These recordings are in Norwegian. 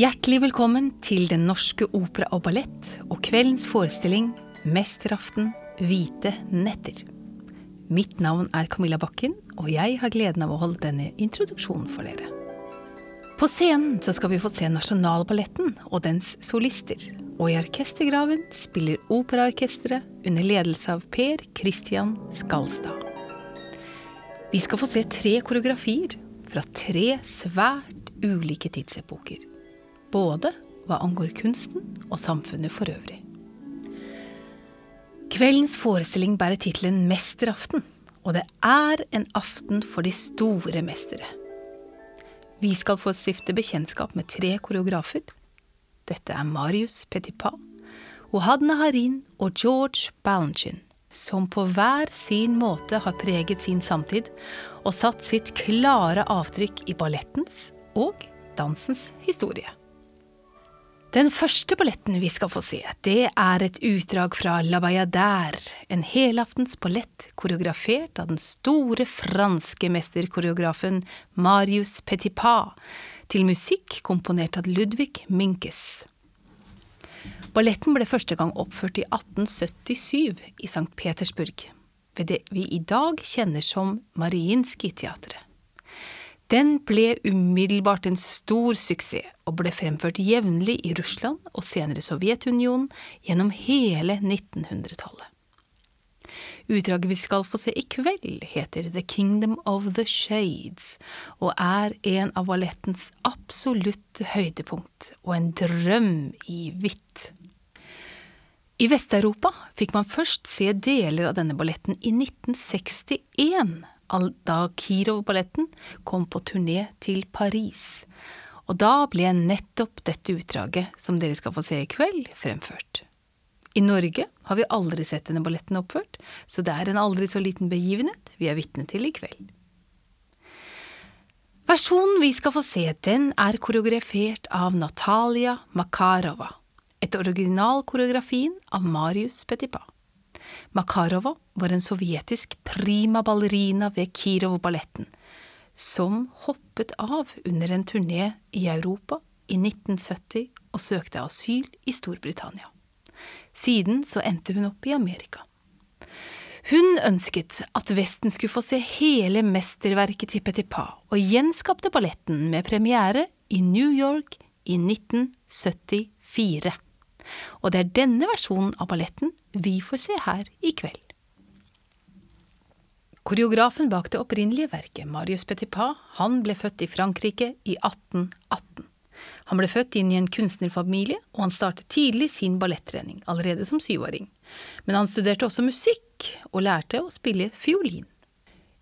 Hjertelig velkommen til Den norske opera og ballett og kveldens forestilling Mesteraften hvite netter. Mitt navn er Camilla Bakken, og jeg har gleden av å holde denne introduksjonen for dere. På scenen så skal vi få se Nasjonalballetten og dens solister. Og i orkestergraven spiller Operaorkesteret under ledelse av Per Christian Skalstad. Vi skal få se tre koreografier fra tre svært ulike tidsepoker. Både hva angår kunsten og samfunnet for øvrig. Kveldens forestilling bærer tittelen Mesteraften, og det er en aften for de store mestere. Vi skal få stifte bekjentskap med tre koreografer. Dette er Marius Petipa, Ohadna Harin og George Balanchine, som på hver sin måte har preget sin samtid og satt sitt klare avtrykk i ballettens og dansens historie. Den første balletten vi skal få se, det er et utdrag fra La Bayadère, en helaftens ballett koreografert av den store franske mesterkoreografen Marius Petipa, til musikk komponert av Ludvig Minkes. Balletten ble første gang oppført i 1877 i St. Petersburg, ved det vi i dag kjenner som Mariinskij-teatret. Den ble umiddelbart en stor suksess, og ble fremført jevnlig i Russland og senere Sovjetunionen gjennom hele 1900-tallet. Utdraget vi skal få se i kveld, heter The Kingdom of the Shades, og er en av ballettens absolutte høydepunkt, og en drøm i hvitt. I Vest-Europa fikk man først se deler av denne balletten i 1961 da Kirov-balletten kom på turné til Paris. Og da ble nettopp dette utdraget, som dere skal få se i kveld, fremført. I Norge har vi aldri sett denne balletten oppført, så det er en aldri så liten begivenhet vi er vitne til i kveld. Versjonen vi skal få se, den er koreografert av Natalia Makarova, etter originalkoreografien av Marius Petipa. Makarova var en sovjetisk prima ballerina ved Kirov-balletten, som hoppet av under en turné i Europa i 1970 og søkte asyl i Storbritannia. Siden så endte hun opp i Amerika. Hun ønsket at Vesten skulle få se hele mesterverket til Petipa, og gjenskapte balletten med premiere i New York i 1974 og det er denne versjonen av balletten vi får se her i kveld. Koreografen bak det opprinnelige verket, Marius Petipa, han ble født i Frankrike i 1818. Han ble født inn i en kunstnerfamilie, og han startet tidlig sin ballettrening, allerede som syvåring. Men han studerte også musikk, og lærte å spille fiolin.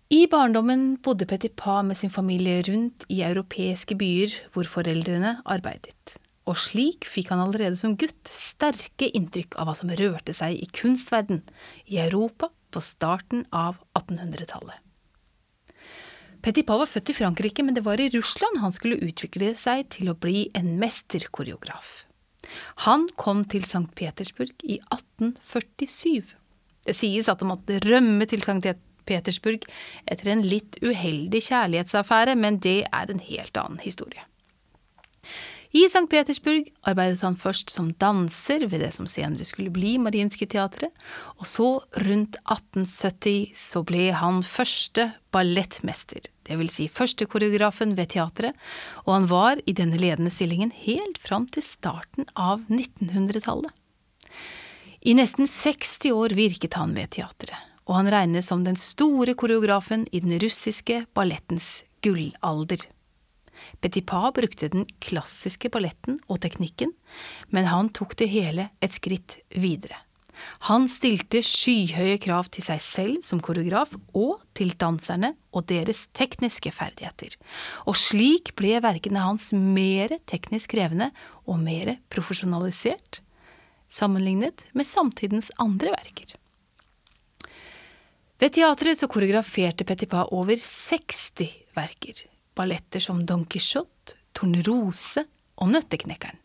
I barndommen bodde Petipa med sin familie rundt i europeiske byer hvor foreldrene arbeidet og slik fikk han allerede som gutt sterke inntrykk av hva som rørte seg i kunstverden i Europa på starten av 1800-tallet. Petipa var født i Frankrike, men det var i Russland han skulle utvikle seg til å bli en mesterkoreograf. Han kom til St. Petersburg i 1847. Det sies at han måtte rømme til St. Petersburg etter en litt uheldig kjærlighetsaffære, men det er en helt annen historie. I St. Petersburg arbeidet han først som danser ved det som senere skulle bli Mariinskij-teatret, og så, rundt 1870, så ble han første ballettmester, det vil si første koreografen ved teatret, og han var i denne ledende stillingen helt fram til starten av 1900-tallet. I nesten 60 år virket han ved teatret, og han regnes som den store koreografen i den russiske ballettens gullalder. Petipa brukte den klassiske balletten og teknikken, men han tok det hele et skritt videre. Han stilte skyhøye krav til seg selv som koreograf og til danserne og deres tekniske ferdigheter, og slik ble verkene hans mer teknisk krevende og mer profesjonalisert sammenlignet med samtidens andre verker. Ved teatret så koreograferte Petipa over 60 verker, balletter som Don Quijote, Tornerose og Nøtteknekkeren.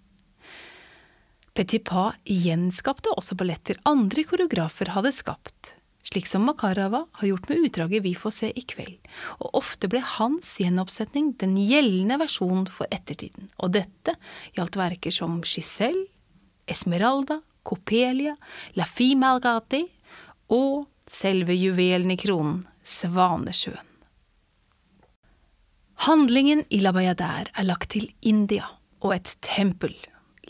Petit Pas gjenskapte også balletter andre koreografer hadde skapt, slik som Makarava har gjort med utdraget vi får se i kveld, og ofte ble hans gjenoppsetning den gjeldende versjonen for ettertiden, og dette gjaldt verker som Giselle, Esmeralda, Copelia, La Fie Malgati og selve juvelen i kronen, Svanesjøen. Handlingen i La Bayadère er lagt til India og et tempel.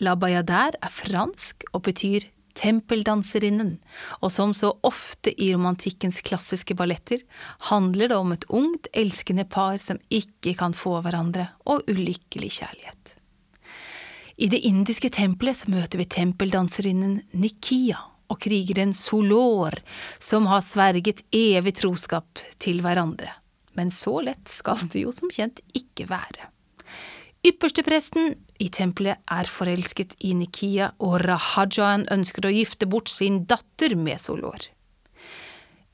La Bayadère er fransk og betyr tempeldanserinnen, og som så ofte i romantikkens klassiske balletter handler det om et ungt, elskende par som ikke kan få hverandre, og ulykkelig kjærlighet. I det indiske tempelet så møter vi tempeldanserinnen Nikia og krigeren Solor, som har sverget evig troskap til hverandre. Men så lett skal det jo som kjent ikke være. Ypperstepresten i tempelet er forelsket i Nikia, og Rahajaen ønsker å gifte bort sin datter med Solor.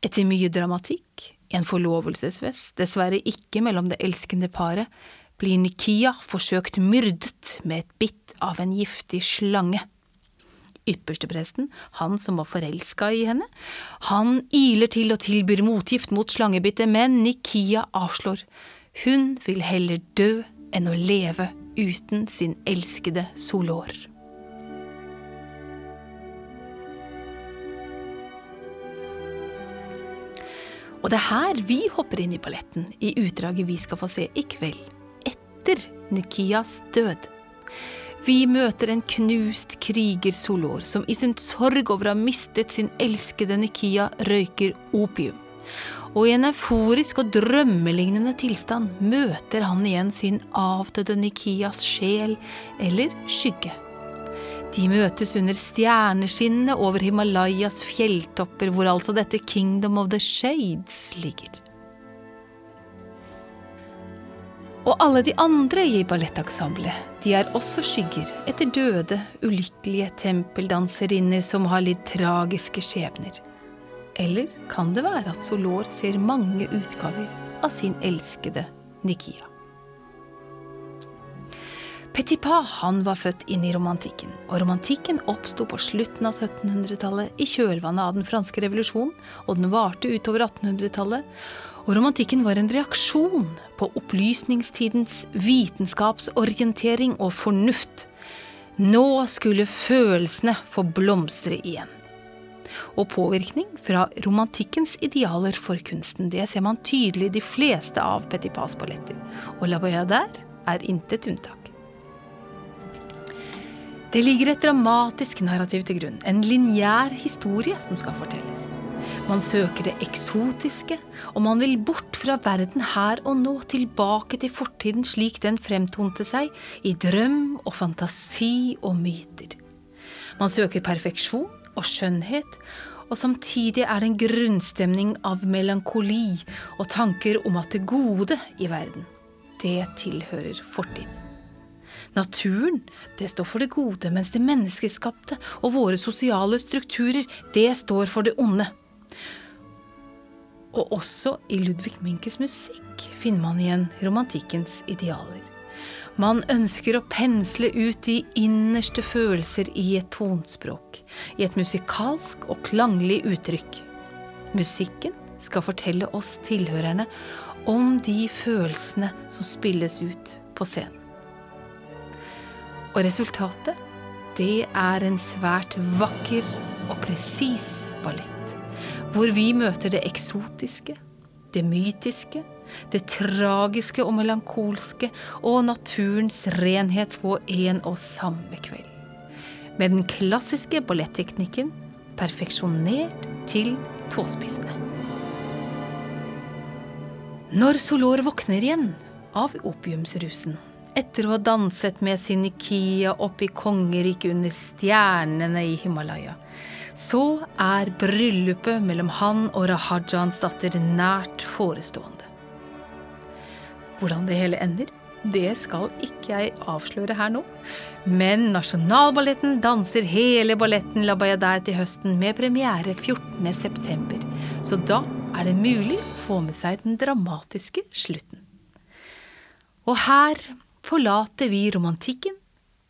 Etter mye dramatikk, en forlovelsesfest, dessverre ikke mellom det elskende paret, blir Nikia forsøkt myrdet med et bitt av en giftig slange. Ypperstepresten, han som var forelska i henne, han iler til og tilbyr motgift mot slangebittet, men Nikia avslår. Hun vil heller dø enn å leve uten sin elskede Solår. Og det er her vi hopper inn i balletten, i utdraget vi skal få se i kveld, etter Nikias død. Vi møter en knust kriger Solor, som i sin sorg over å ha mistet sin elskede Nikia røyker opium. Og i en euforisk og drømmelignende tilstand møter han igjen sin avdøde Nikias sjel, eller skygge. De møtes under stjerneskinnene over Himalayas fjelltopper, hvor altså dette Kingdom of the Shades ligger. Og alle de andre i ballettensemblet, de er også skygger etter døde, ulykkelige tempeldanserinner som har lidd tragiske skjebner. Eller kan det være at Solor ser mange utgaver av sin elskede Nikia? Petipa han var født inn i romantikken, og romantikken oppsto på slutten av 1700-tallet i kjølvannet av den franske revolusjonen, og den varte utover 1800-tallet. Og romantikken var en reaksjon på opplysningstidens vitenskapsorientering og fornuft. Nå skulle følelsene få blomstre igjen. Og påvirkning fra romantikkens idealer for kunsten, det ser man tydelig i de fleste av Petipas balletter. Og La Boyardère er intet unntak. Det ligger et dramatisk narrativ til grunn, en lineær historie som skal fortelles. Man søker det eksotiske, og man vil bort fra verden her og nå, tilbake til fortiden slik den fremtonte seg i drøm og fantasi og myter. Man søker perfeksjon og skjønnhet, og samtidig er det en grunnstemning av melankoli og tanker om at det gode i verden, det tilhører fortiden. Naturen, det står for det gode, mens det menneskeskapte og våre sosiale strukturer, det står for det onde. Og også i Ludvig Minkes musikk finner man igjen romantikkens idealer. Man ønsker å pensle ut de innerste følelser i et tonspråk, i et musikalsk og klanglig uttrykk. Musikken skal fortelle oss tilhørerne om de følelsene som spilles ut på scenen. Og resultatet, det er en svært vakker og presis ballett hvor vi møter det eksotiske, det mytiske, det tragiske og melankolske og naturens renhet på en og samme kveld. Med den klassiske balletteknikken perfeksjonert til tåspissene. Når Solor våkner igjen av opiumsrusen, etter å ha danset med sin Nikia oppe i kongeriket under stjernene i Himalaya, så er bryllupet mellom han og Rahajans datter nært forestående. Hvordan det hele ender, det skal ikke jeg avsløre her nå. Men Nasjonalballetten danser hele balletten La Bayadère til høsten med premiere 14.9. Så da er det mulig å få med seg den dramatiske slutten. Og her forlater vi romantikken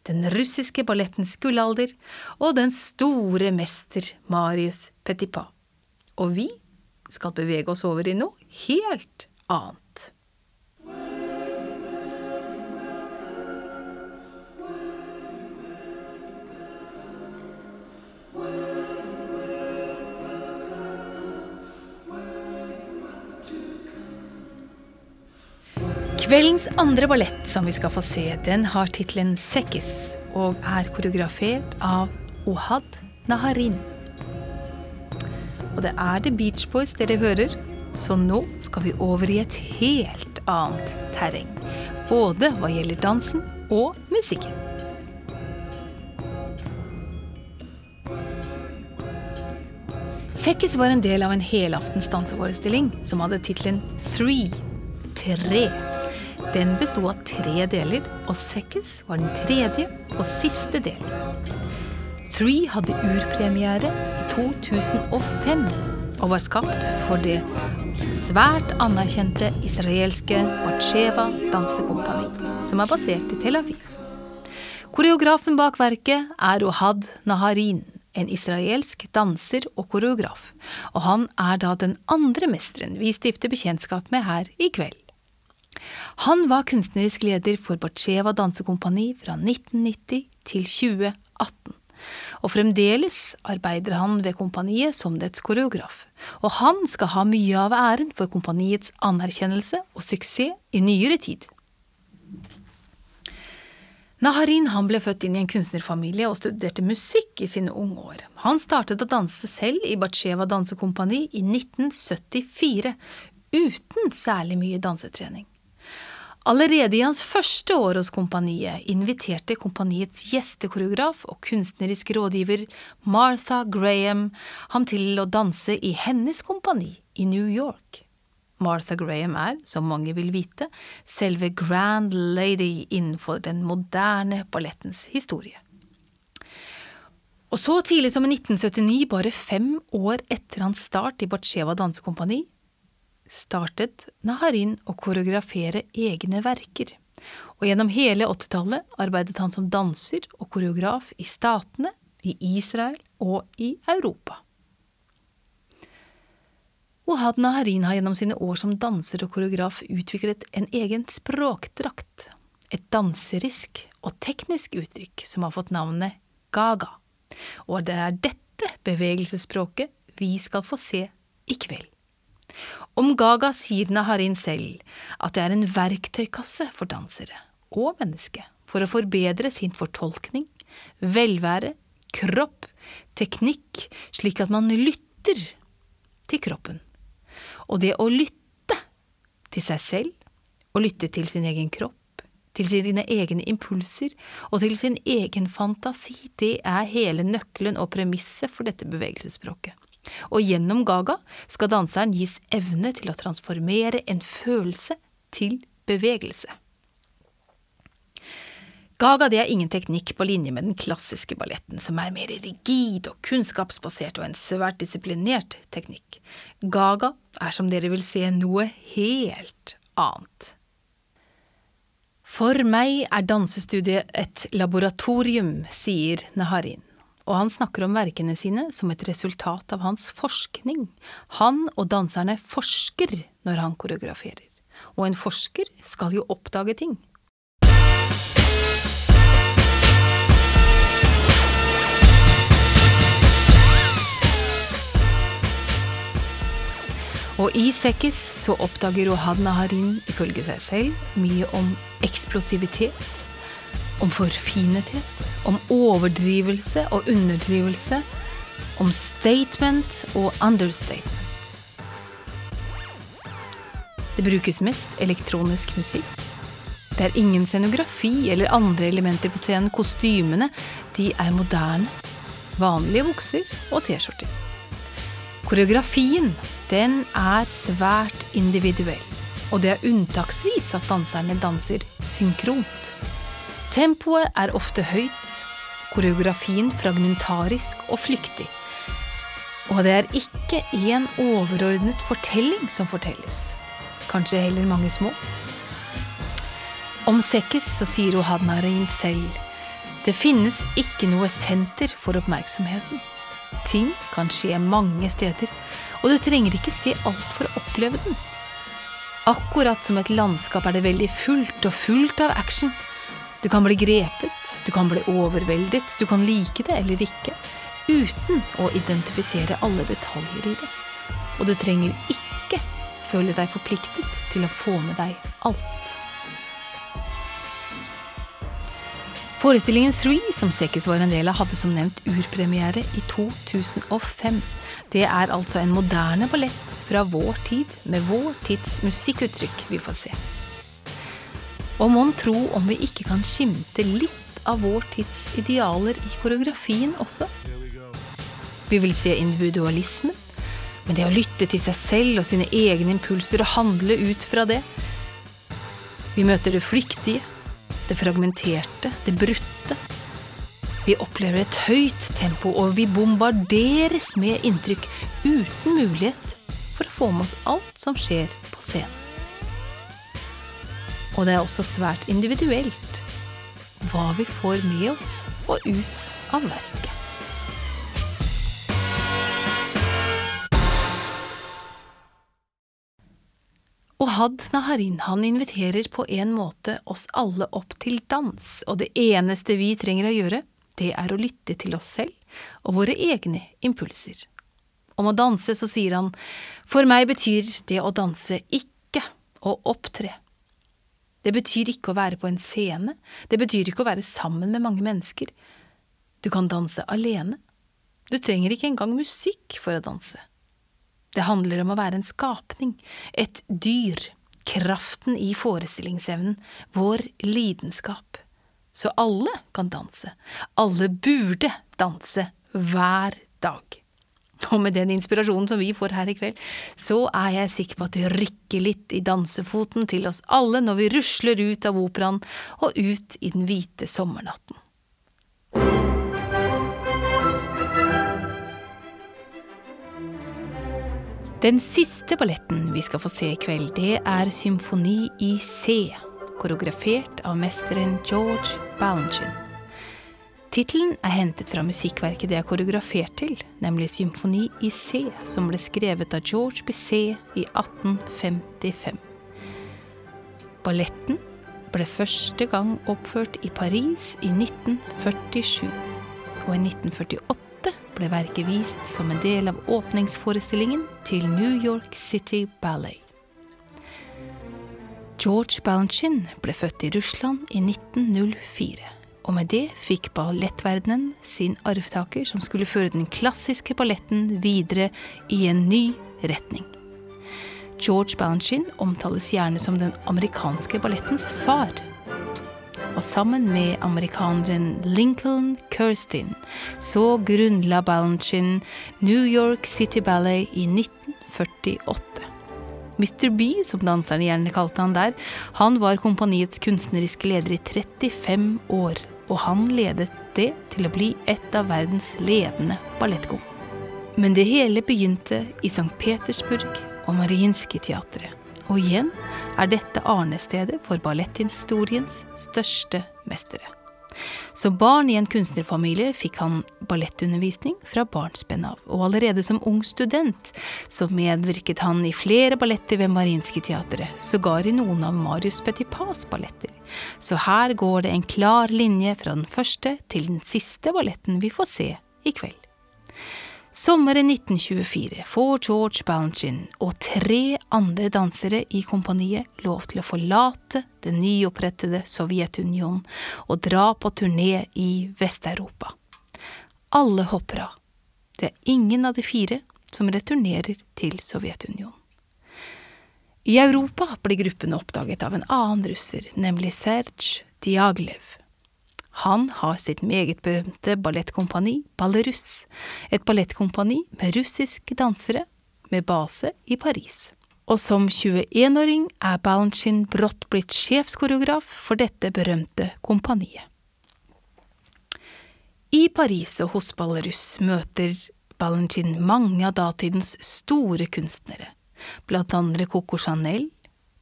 den russiske ballettens gullalder og den store mester Marius Petipa. Og vi skal bevege oss over i noe helt annet. Kveldens andre ballett som vi skal få se, den har tittelen Sekkis og er koreografert av Ohad Naharin. Og det er The Beach Boys dere hører, så nå skal vi over i et helt annet terreng. Både hva gjelder dansen og musikken. Sekkis var en del av en helaftens danseforestilling som hadde tittelen Three. Tre. Den besto av tre deler, og Sekkis var den tredje og siste delen. Three hadde urpremiere i 2005 og var skapt for det svært anerkjente israelske Batsheva dansekompani, som er basert i Tel Aviv. Koreografen bak verket er Ohad Naharin, en israelsk danser og koreograf, og han er da den andre mesteren vi stifter bekjentskap med her i kveld. Han var kunstnerisk leder for Batsheva dansekompani fra 1990 til 2018. Og fremdeles arbeider han ved kompaniet som dets koreograf. Og han skal ha mye av æren for kompaniets anerkjennelse og suksess i nyere tid. Naharin han ble født inn i en kunstnerfamilie og studerte musikk i sine unge år. Han startet å danse selv i Batsheva dansekompani i 1974, uten særlig mye dansetrening. Allerede i hans første år hos kompaniet inviterte kompaniets gjestekoreograf og kunstnerisk rådgiver Martha Graham ham til å danse i hennes kompani i New York. Martha Graham er, som mange vil vite, selve grand lady innenfor den moderne ballettens historie. Og så tidlig som i 1979, bare fem år etter hans start i Batsjeva dansekompani, startet Naharin å koreografere egne verker, og gjennom hele 80-tallet arbeidet han som danser og koreograf i Statene, i Israel og i Europa. Ohad Naharin har gjennom sine år som danser og koreograf utviklet en egen språkdrakt, et danserisk og teknisk uttrykk som har fått navnet gaga, og det er dette bevegelsesspråket vi skal få se i kveld. Om Gaga sier Naharin selv at det er en verktøykasse for dansere og mennesker for å forbedre sin fortolkning, velvære, kropp, teknikk, slik at man lytter til kroppen. Og det å lytte til seg selv, å lytte til sin egen kropp, til sine egne impulser og til sin egen fantasi, det er hele nøkkelen og premisset for dette bevegelsesspråket og gjennom Gaga skal danseren gis evne til å transformere en følelse til bevegelse. Gaga det er ingen teknikk på linje med den klassiske balletten, som er mer rigid og kunnskapsbasert og en svært disiplinert teknikk. Gaga er som dere vil se noe helt annet. For meg er dansestudiet et laboratorium, sier Naharin og han snakker om verkene sine som et resultat av hans forskning. Han og danserne forsker når han koreograferer, og en forsker skal jo oppdage ting. Og i Sekkis så oppdager Ohad Naharin ifølge seg selv mye om eksplosivitet, om forfinethet, om overdrivelse og underdrivelse, om statement og understatement. Det brukes mest elektronisk musikk. Det er ingen scenografi eller andre elementer på scenen. Kostymene de er moderne. Vanlige bukser og T-skjorter. Koreografien den er svært individuell, og det er unntaksvis at danserne danser synkront. Tempoet er ofte høyt, koreografien fragmentarisk og flyktig. Og det er ikke én overordnet fortelling som fortelles. Kanskje heller mange små. Om Sekkis så sier Ohadnarein selv det finnes ikke noe senter for oppmerksomheten. Ting kan skje mange steder, og du trenger ikke se alt for å oppleve den. Akkurat som et landskap er det veldig fullt og fullt av action. Du kan bli grepet, du kan bli overveldet, du kan like det eller ikke, uten å identifisere alle detaljer i det. Og du trenger ikke føle deg forpliktet til å få med deg alt. Forestillingen Three, som Sekis var en del av, hadde som nevnt urpremiere i 2005. Det er altså en moderne ballett fra vår tid, med vår tids musikkuttrykk vi får se. Og mon tro om vi ikke kan skimte litt av vår tids idealer i koreografien også? Vi vil se individualismen, men det å lytte til seg selv og sine egne impulser og handle ut fra det. Vi møter det flyktige, det fragmenterte, det brutte. Vi opplever et høyt tempo, og vi bombarderes med inntrykk uten mulighet for å få med oss alt som skjer på scenen. Og det er også svært individuelt hva vi får med oss og ut av verket. Og Had Naharin han inviterer på en måte oss alle opp til dans, og det eneste vi trenger å gjøre, det er å lytte til oss selv og våre egne impulser. Om å danse så sier han, for meg betyr det å danse ikke å opptre. Det betyr ikke å være på en scene, det betyr ikke å være sammen med mange mennesker. Du kan danse alene. Du trenger ikke engang musikk for å danse. Det handler om å være en skapning, et dyr, kraften i forestillingsevnen, vår lidenskap. Så alle kan danse. Alle burde danse hver dag. Og med den inspirasjonen som vi får her i kveld, så er jeg sikker på at det rykker litt i dansefoten til oss alle når vi rusler ut av operaen og ut i den hvite sommernatten. Den siste balletten vi skal få se i kveld, det er Symfoni i C, koreografert av mesteren George Balanchine. Tittelen er hentet fra musikkverket det er koreografert til, nemlig Symfoni i C, som ble skrevet av George Bizet i 1855. Balletten ble første gang oppført i Paris i 1947, og i 1948 ble verket vist som en del av åpningsforestillingen til New York City Ballet. George Balanchine ble født i Russland i 1904, og med det fikk ballettverdenen sin arvtaker som skulle føre den klassiske balletten videre i en ny retning. George Balanchine omtales gjerne som den amerikanske ballettens far og sammen med amerikaneren Lincoln Kirstin så grunnla Balanchine New York City Ballet i 1948. Mr. B, som danserne gjerne kalte han der, han var kompaniets kunstneriske leder i 35 år, og han ledet det til å bli et av verdens ledende ballettkom. Men det hele begynte i St. Petersburg og Mariinskij teatret. Og igjen er dette arnestedet for balletthistoriens største mestere. Som barn i en kunstnerfamilie fikk han ballettundervisning fra barnsben av, og allerede som ung student så medvirket han i flere balletter ved Marinske Teatret, sågar i noen av Marius Petipas balletter. Så her går det en klar linje fra den første til den siste balletten vi får se i kveld. Sommeren 1924 får George Balanchine og tre andre dansere i kompaniet lov til å forlate det nyopprettede Sovjetunionen og dra på turné i Vest-Europa. Alle hopper av. Det er ingen av de fire som returnerer til Sovjetunionen. I Europa blir gruppen oppdaget av en annen russer, nemlig Serge Diaglev. Han har sitt meget berømte ballettkompani Ballerus, et ballettkompani med russiske dansere med base i Paris. Og som 21-åring er Balanchine brått blitt sjefskoreograf for dette berømte kompaniet. I Paris og hos Ballerus møter Balanchine mange av datidens store kunstnere, blant andre Coco Chanel,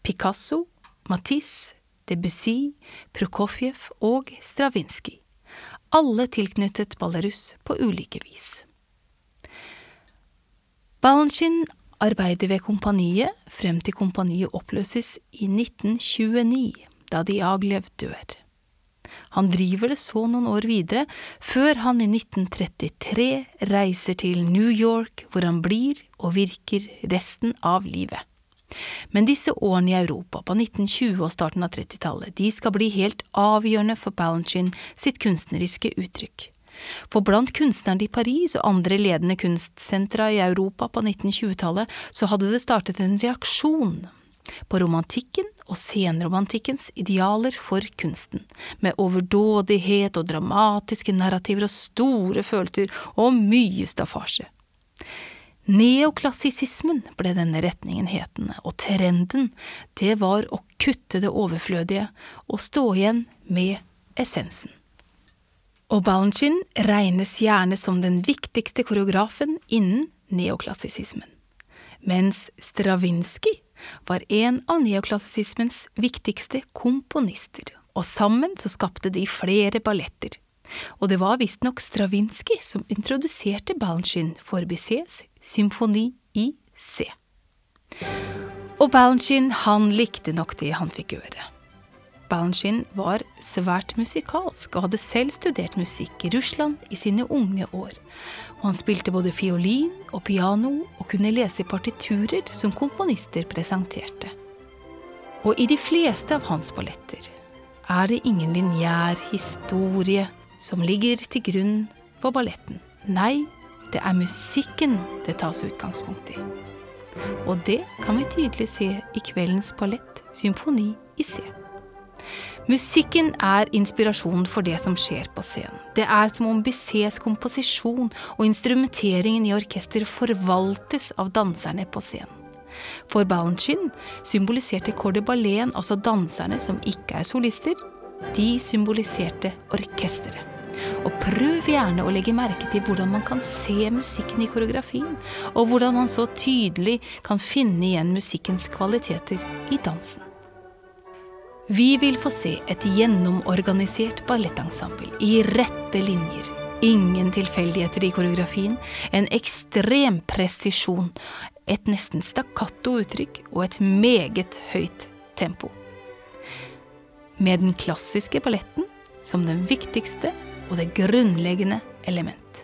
Picasso, Matisse, Debussy, Prokofjev og Stravinskij, alle tilknyttet Balarus på ulike vis. Balanchine arbeider ved kompaniet frem til kompaniet oppløses i 1929, da Diaglev dør. Han driver det så noen år videre, før han i 1933 reiser til New York, hvor han blir og virker resten av livet. Men disse årene i Europa på 1920- og starten av 30-tallet, de skal bli helt avgjørende for Balanchine sitt kunstneriske uttrykk. For blant kunstnerne i Paris og andre ledende kunstsentra i Europa på 1920-tallet så hadde det startet en reaksjon på romantikken og senromantikkens idealer for kunsten, med overdådighet og dramatiske narrativer og store følelser og mye staffasje. Neoklassisismen ble denne retningen hetende, og trenden, det var å kutte det overflødige og stå igjen med essensen. Og Balanchine regnes gjerne som den viktigste koreografen innen neoklassisismen, mens Stravinskij var en av neoklassismens viktigste komponister, og sammen så skapte de flere balletter. Og det var visstnok Stravinskij som introduserte Balanchine for Bizets symfoni i C. Og Balanchine, han likte nok det han fikk gjøre. Balanchine var svært musikalsk og hadde selv studert musikk i Russland i sine unge år, og han spilte både fiolin og piano og kunne lese partiturer som komponister presenterte. Og i de fleste av hans balletter er det ingen lineær historie som ligger til grunn for balletten. Nei, det er musikken det tas utgangspunkt i. Og det kan vi tydelig se i kveldens ballett, Symfoni i C. Musikken er inspirasjonen for det som skjer på scenen. Det er som om Bissets komposisjon og instrumenteringen i orkester forvaltes av danserne på scenen. For Balanchine symboliserte Corde Ballen, altså danserne som ikke er solister, de symboliserte orkesteret. Og prøv gjerne å legge merke til hvordan man kan se musikken i koreografien, og hvordan man så tydelig kan finne igjen musikkens kvaliteter i dansen. Vi vil få se et gjennomorganisert ballettensemble i rette linjer. Ingen tilfeldigheter i koreografien, en ekstrem presisjon, et nesten stakkato uttrykk og et meget høyt tempo. Med den klassiske balletten som den viktigste og det grunnleggende element.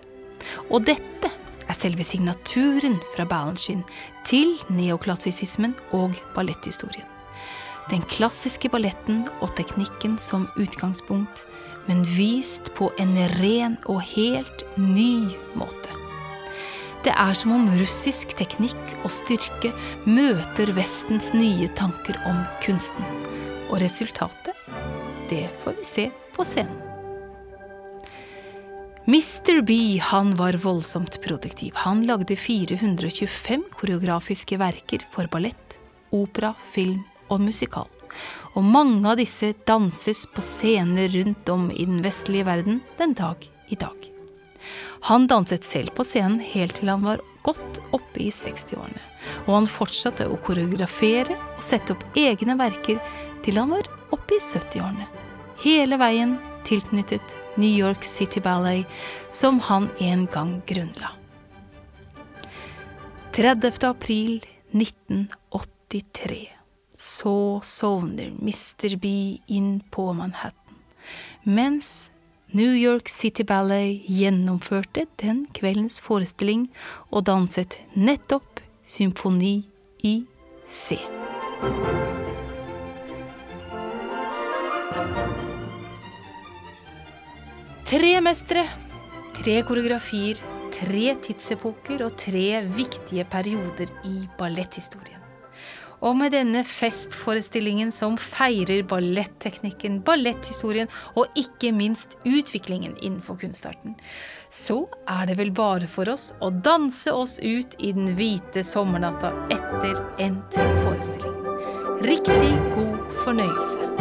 Og dette er selve signaturen fra Balanchine til neoklassisismen og balletthistorien den klassiske balletten og teknikken som utgangspunkt, men vist på en ren og helt ny måte. Det er som om russisk teknikk og styrke møter Vestens nye tanker om kunsten. Og resultatet, det får vi se på scenen. Mr. B han var voldsomt produktiv. Han lagde 425 koreografiske verker for ballett, opera, film og musikal. Og mange av disse danses på scener rundt om i den vestlige verden den dag i dag. Han danset selv på scenen helt til han var godt oppe i 60-årene. Og han fortsatte å koreografere og sette opp egne verker til han var oppe i 70-årene. Hele veien tilknyttet New York City Ballet, som han en gang grunnla. 30. april 1983. Så sovner Mr. B inn på Manhattan, mens New York City Ballet gjennomførte den kveldens forestilling og danset nettopp symfoni i C. Tre mestere, tre koreografier, tre tidsepoker og tre viktige perioder i balletthistorien. Og med denne festforestillingen som feirer balletteknikken, balletthistorien og ikke minst utviklingen innenfor kunstarten, så er det vel bare for oss å danse oss ut i den hvite sommernatta etter endt forestilling. Riktig god fornøyelse.